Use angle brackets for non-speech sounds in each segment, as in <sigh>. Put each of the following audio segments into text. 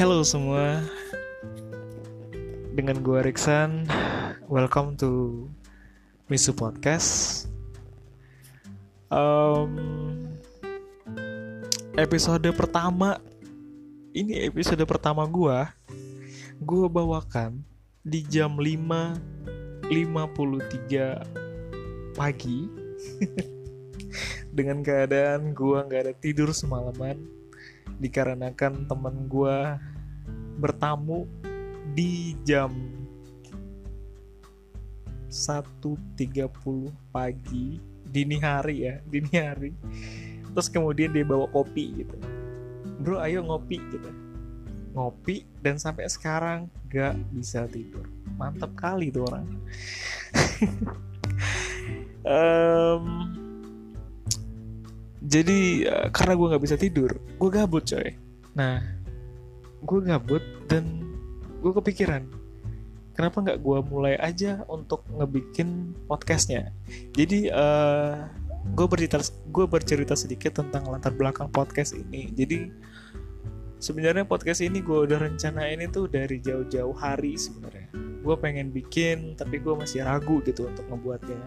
Halo semua, dengan gue Riksan, welcome to Misu Podcast. Um, episode pertama, ini episode pertama gue, gue bawakan di jam 5.53 pagi. <laughs> Dengan keadaan gue nggak ada tidur semalaman dikarenakan temen gue bertamu di jam 1.30 pagi dini hari ya <laughs> dini hari. Terus kemudian dia bawa kopi gitu. Bro ayo ngopi gitu. Ngopi dan sampai sekarang gak bisa tidur. Mantap kali tuh orang. <laughs> Um, jadi uh, karena gue nggak bisa tidur gue gabut coy. Nah gue gabut dan gue kepikiran kenapa nggak gue mulai aja untuk ngebikin podcastnya? Jadi uh, gue bercerita gue bercerita sedikit tentang latar belakang podcast ini. Jadi sebenarnya podcast ini gue udah rencanain itu dari jauh-jauh hari sebenarnya. Gue pengen bikin tapi gue masih ragu gitu untuk ngebuatnya.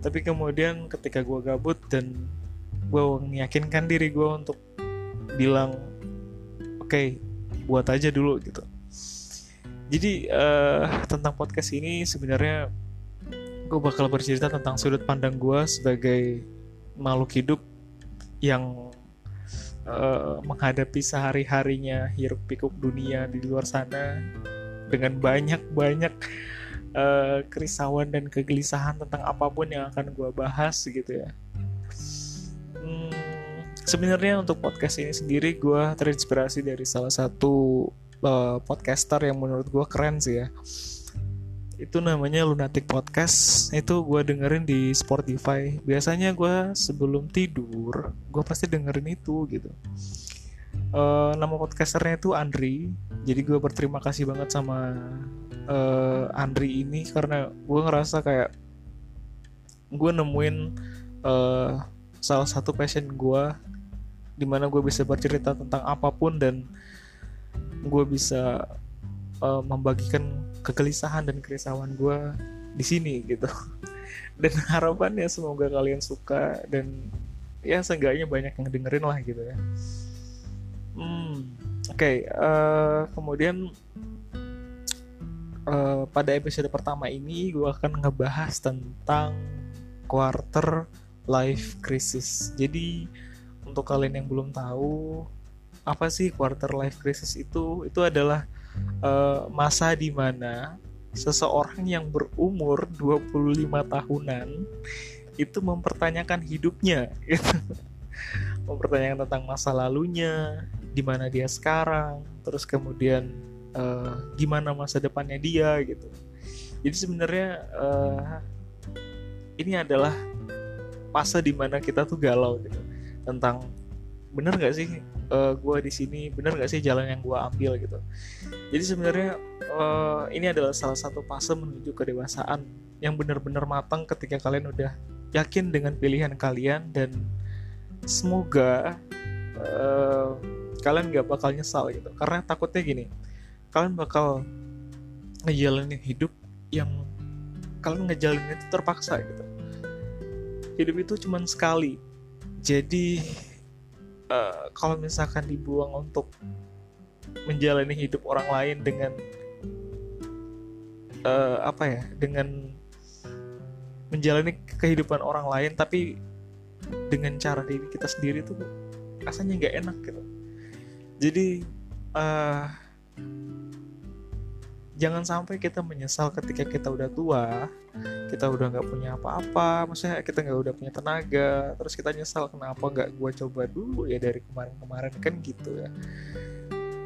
Tapi kemudian ketika gue gabut dan gue meyakinkan diri gue untuk bilang oke okay, buat aja dulu gitu. Jadi uh, tentang podcast ini sebenarnya gue bakal bercerita tentang sudut pandang gue sebagai makhluk hidup yang uh, menghadapi sehari harinya hiruk pikuk dunia di luar sana dengan banyak banyak uh, kerisauan dan kegelisahan tentang apa pun yang akan gue bahas gitu ya sebenarnya untuk podcast ini sendiri gue terinspirasi dari salah satu uh, podcaster yang menurut gue keren sih ya. Itu namanya Lunatic Podcast. Itu gue dengerin di Spotify. Biasanya gue sebelum tidur gue pasti dengerin itu gitu. Uh, nama podcasternya itu Andri. Jadi gue berterima kasih banget sama uh, Andri ini karena gue ngerasa kayak gue nemuin uh, salah satu passion gue di mana gue bisa bercerita tentang apa pun dan gue bisa uh, membagikan kegelisahan dan kerisauan gue di sini gitu <laughs> dan harapannya semoga kalian suka dan ya seenggaknya banyak yang dengerin lah gitu ya hmm, oke okay, uh, kemudian uh, pada episode pertama ini gue akan ngebahas tentang quarter life crisis. Jadi untuk kalian yang belum tahu apa sih quarter life crisis itu? Itu adalah uh, masa di mana seseorang yang berumur 25 tahunan itu mempertanyakan hidupnya gitu. <laughs> mempertanyakan tentang masa lalunya, di mana dia sekarang, terus kemudian uh, gimana masa depannya dia gitu. Jadi sebenarnya uh, ini adalah fase di mana kita tuh galau gitu tentang bener gak sih uh, eh, gue di sini? Bener gak sih jalan yang gue ambil gitu? Jadi sebenarnya uh, ini adalah salah satu fase menuju kedewasaan yang benar-benar matang ketika kalian udah yakin dengan pilihan kalian dan semoga uh, kalian gak bakal nyesal gitu. Karena takutnya gini kalian bakal ngejalanin hidup yang kalian ngejalanin itu terpaksa gitu. Hidup itu cuma sekali jadi uh, kalau misalkan dibuang untuk menjalani hidup orang lain dengan uh, apa ya dengan menjalani kehidupan orang lain tapi dengan cara diri kita sendiri tuh rasanya nggak enak gitu. Jadi uh, jangan sampai kita menyesal ketika kita udah tua kita udah nggak punya apa-apa maksudnya kita nggak udah punya tenaga terus kita nyesal kenapa nggak gue coba dulu ya dari kemarin-kemarin? Kan gitu ya.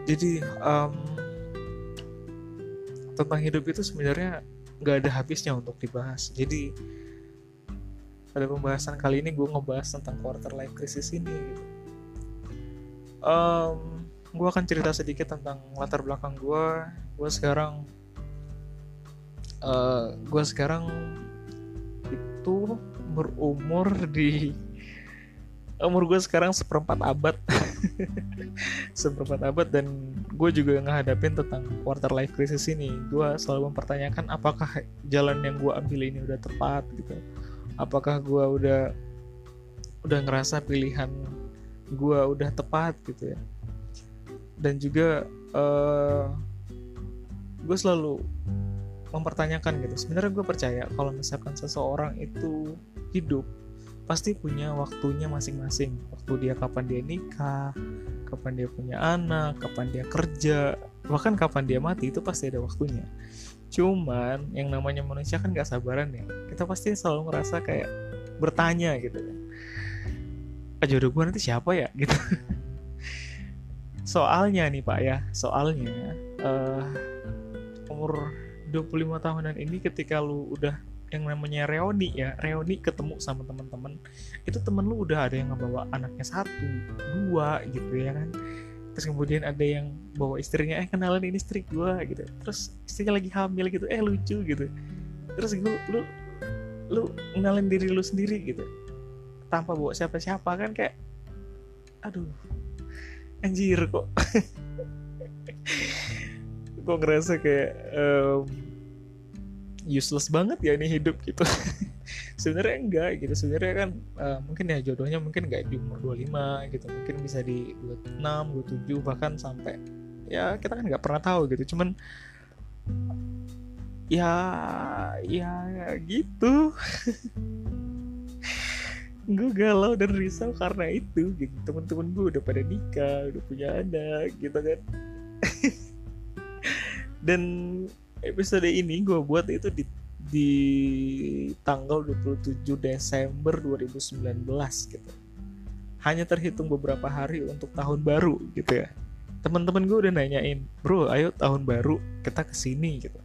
Jadi um, tentang hidup itu sebenarnya nggak ada habisnya untuk dibahas. Jadi pada pembahasan kali ini gue ngebahas tentang quarter life crisis ini um, gue akan cerita sedikit tentang latar belakang gue gue sekarang uh, eh, gue sekarang itu berumur di umur gue sekarang seperempat abad. <laughs> Seperempat abad dan gue juga ngehadapin tentang quarter life crisis ini. Gue selalu mempertanyakan apakah jalan yang gue ambil ini udah tepat gitu. Apakah gue udah udah ngerasa pilihan gue udah tepat gitu ya dan juga uh, gue selalu mempertanyakan gitu. Sebenarnya gue percaya kalau misalkan seseorang itu hidup pasti punya waktunya masing-masing. Waktu dia kapan dia nikah kapan dia punya anak kapan dia kerja bahkan kapan dia mati itu pasti ada waktunya. Cuman yang namanya manusia kan gak sabaran ya. Kita pasti selalu ngerasa kayak bertanya gitu. Kan jodoh gue nanti siapa ya? Gitu <laughs> soalnya nih pak ya. Soalnya uh, umur 25 tahunan ini ketika lu udah yang namanya reuni ya reuni ketemu sama teman-teman itu temen lu udah ada yang ngebawa anaknya satu dua gitu ya kan? Terus kemudian ada yang bawa istrinya eh kenalan ini istri gue gitu. Terus istrinya lagi hamil gitu eh lucu gitu. Terus gue lu lu kenalin diri lu sendiri gitu. Tanpa bawa siapa-siapa kan kayak aduh anjir kok? Gue ngerasa kayak um, useless banget ya ini hidup gitu? <laughs> Sebenarnya enggak gitu. Sebenarnya kan uh, mungkin ya jodohnya mungkin enggak di umur 25 gitu. Mungkin bisa di 26 27 bahkan sampai ya kita kan nggak pernah tahu gitu. Cuman ya ya, ya gitu <laughs> gue galau dan risau karena itu gitu teman-teman gue udah pada nikah udah punya anak gitu kan <laughs> dan episode ini gue buat itu di di tanggal 27 Desember 2019 gitu. Hanya terhitung beberapa hari untuk tahun baru gitu ya. Teman-teman gue udah nanyain, bro, ayo tahun baru kita ke sini gitu.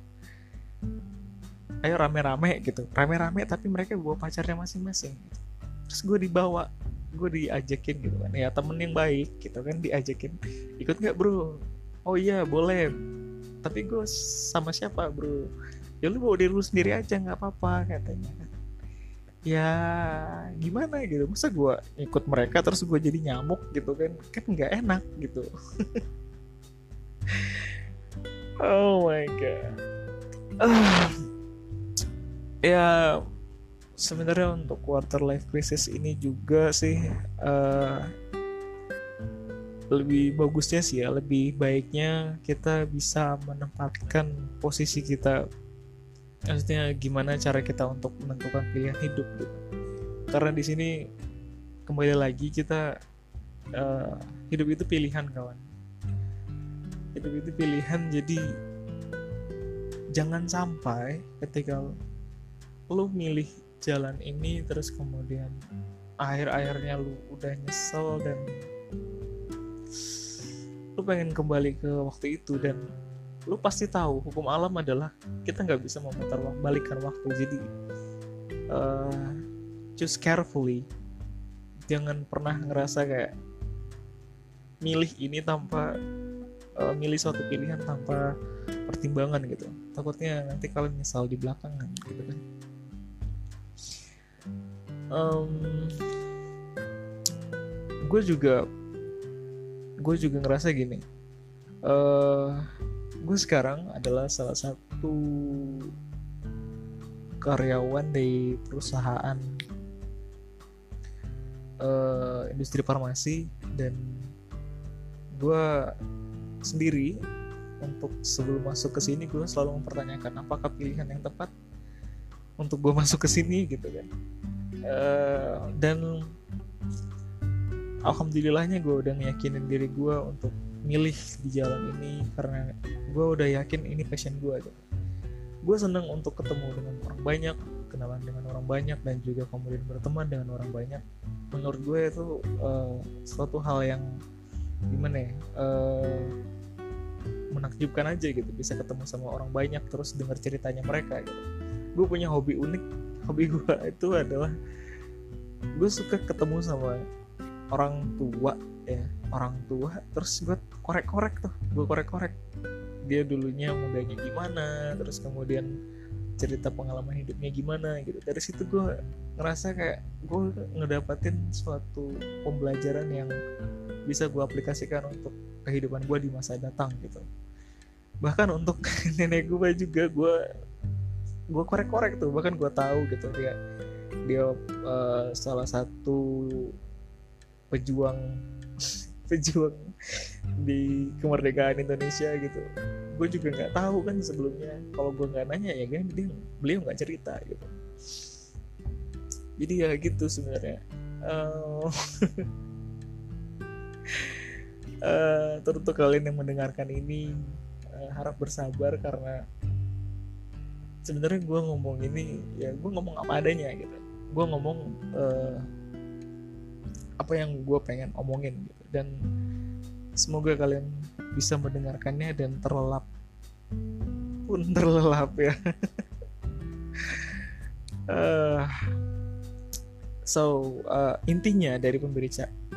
Ayo rame-rame gitu, rame-rame tapi mereka bawa pacarnya masing-masing. Gitu. Terus gue dibawa, gue diajakin gitu kan. Ya temen yang baik gitu kan diajakin, ikut nggak bro? Oh iya boleh. Tapi gue sama siapa bro? Ya lu bawa diri lu sendiri aja nggak apa-apa katanya ya gimana gitu? Masa gue ikut mereka terus gue jadi nyamuk gitu kan? Kan nggak enak gitu. <laughs> Oh my god. Uh, ya sebenarnya untuk quarter life crisis ini juga sih uh, lebih bagusnya sih ya lebih baiknya kita bisa menempatkan posisi kita. Maksudnya gimana cara kita untuk menentukan pilihan hidup gitu. Karena di sini kembali lagi kita uh, hidup itu pilihan kawan. Hidup itu pilihan jadi jangan sampai ketika lu milih jalan ini terus kemudian akhir-akhirnya lu udah nyesel dan lu pengen kembali ke waktu itu dan lu pasti tahu hukum alam adalah kita nggak bisa memutar balikan waktu. Jadi uh, choose carefully. Jangan pernah ngerasa kayak milih ini tanpa uh, milih suatu pilihan tanpa pertimbangan gitu. Takutnya nanti kalian nyesal di belakangan gitu kan um, gue juga gue juga ngerasa gini. Uh, gue sekarang adalah salah satu karyawan di perusahaan uh, industri farmasi dan gue sendiri untuk sebelum masuk ke sini gue selalu mempertanyakan apakah pilihan yang tepat untuk gue masuk ke sini gitu kan uh, dan alhamdulillahnya gue udah meyakinin diri gue untuk milih di jalan ini karena gue udah yakin ini passion gue gitu. gue seneng untuk ketemu dengan orang banyak kenalan dengan orang banyak dan juga kemudian berteman dengan orang banyak. Menurut gue itu uh, suatu hal yang gimana ya uh, menakjubkan aja gitu. Bisa ketemu sama orang banyak terus dengar ceritanya mereka gitu. Gue punya hobi unik hobi gue <laughs> itu adalah gue suka ketemu sama orang tua ya orang tua terus gue korek-korek tuh gue korek-korek. Dia dulunya mudanya gimana terus kemudian cerita pengalaman hidupnya gimana gitu. Dari situ gue ngerasa kayak gue ngedapatin suatu pembelajaran yang bisa gue aplikasikan untuk kehidupan gue di masa datang gitu. Bahkan untuk <laughs> nenek gue juga gue gue korek-korek tuh bahkan gue tahu gitu dia dia uh, salah satu pejuang <laughs> pejuang di kemerdekaan Indonesia gitu. Gue juga nggak tahu kan sebelumnya kalau gue nggak nanya ya kan dia beliau nggak cerita gitu. Jadi ya gitu sebenarnya. <laughs> Uh, uh, untuk kalian yang mendengarkan ini uh, harap bersabar karena sebenarnya gue ngomong ini ya gue ngomong apa adanya gitu. Gue ngomong uh, apa yang gue pengen omongin gitu. Dan semoga kalian bisa mendengarkannya dan terlelap pun <laughs> terlelap ya. Uh, <laughs> so uh, intinya dari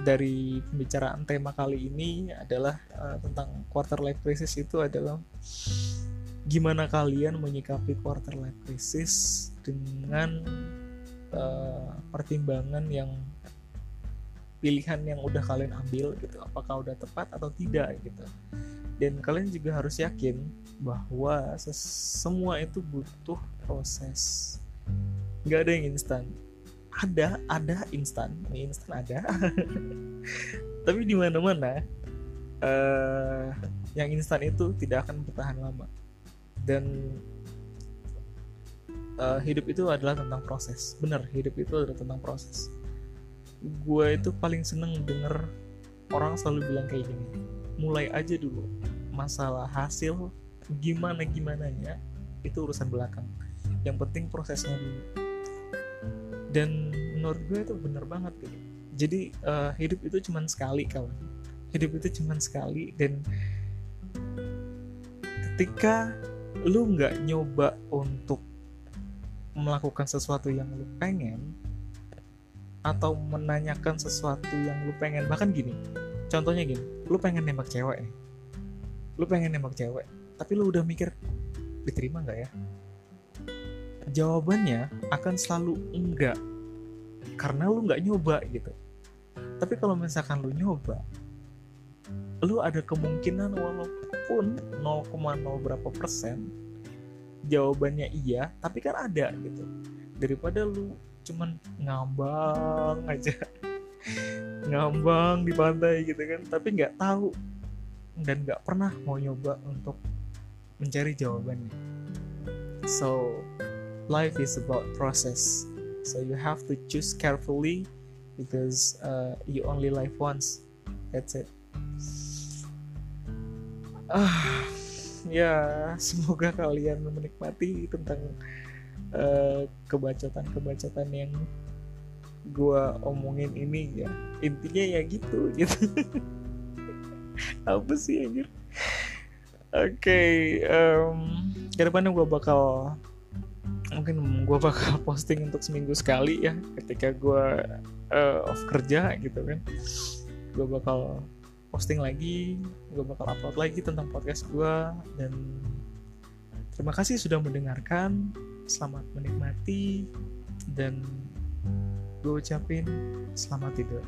dari pembicaraan tema kali ini adalah uh, tentang quarter life crisis itu adalah gimana kalian menyikapi quarter life crisis dengan uh, pertimbangan yang pilihan yang udah kalian ambil gitu apakah udah tepat atau tidak gitu. Dan kalian juga harus yakin bahwa semua itu butuh proses. Nggak ada yang instan. Ada ada instan. Ini instan ada. <laughs> Tapi di mana mana uh, yang instan itu tidak akan bertahan lama dan uh, hidup itu adalah tentang proses. Benar hidup itu adalah tentang proses. Gue itu paling seneng denger orang selalu bilang kayak gini. Mulai aja dulu. Masalah hasil gimana gimana nya itu urusan belakang. Yang penting prosesnya dulu. Dan menurut gue itu bener banget gitu. Jadi uh, hidup itu cuman sekali kawan. Hidup itu cuman sekali dan ketika lu nggak nyoba untuk melakukan sesuatu yang lu pengen atau menanyakan sesuatu yang lu pengen. Bahkan gini contohnya gini lu pengen nembak cewek ya lu pengen nembak cewek tapi lu udah mikir diterima nggak ya? Jawabannya akan selalu enggak karena lu nggak nyoba gitu. Tapi kalau misalkan lu nyoba lu ada kemungkinan walaupun 0,0 berapa persen jawabannya iya tapi kan ada gitu. Daripada lu cuman ngambang aja <laughs> ngambang di pantai gitu kan tapi nggak tahu dan nggak pernah mau nyoba untuk mencari jawabannya. So life is about process. So you have to choose carefully because uh, you only live once. That's it ah ya semoga kalian menikmati tentang uh, kebacotan-kebacotan yang gue omongin ini ya. Intinya ya gitu gitu. <laughs> Apa sih anjir? Oke okay, um, gue bakal mungkin gue bakal posting untuk seminggu sekali ya ketika gue uh, off kerja gitu kan. Gue bakal posting lagi gue bakal upload lagi tentang podcast gue dan terima kasih sudah mendengarkan. Selamat menikmati. Dan gue ucapin selamat tidur.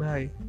Bye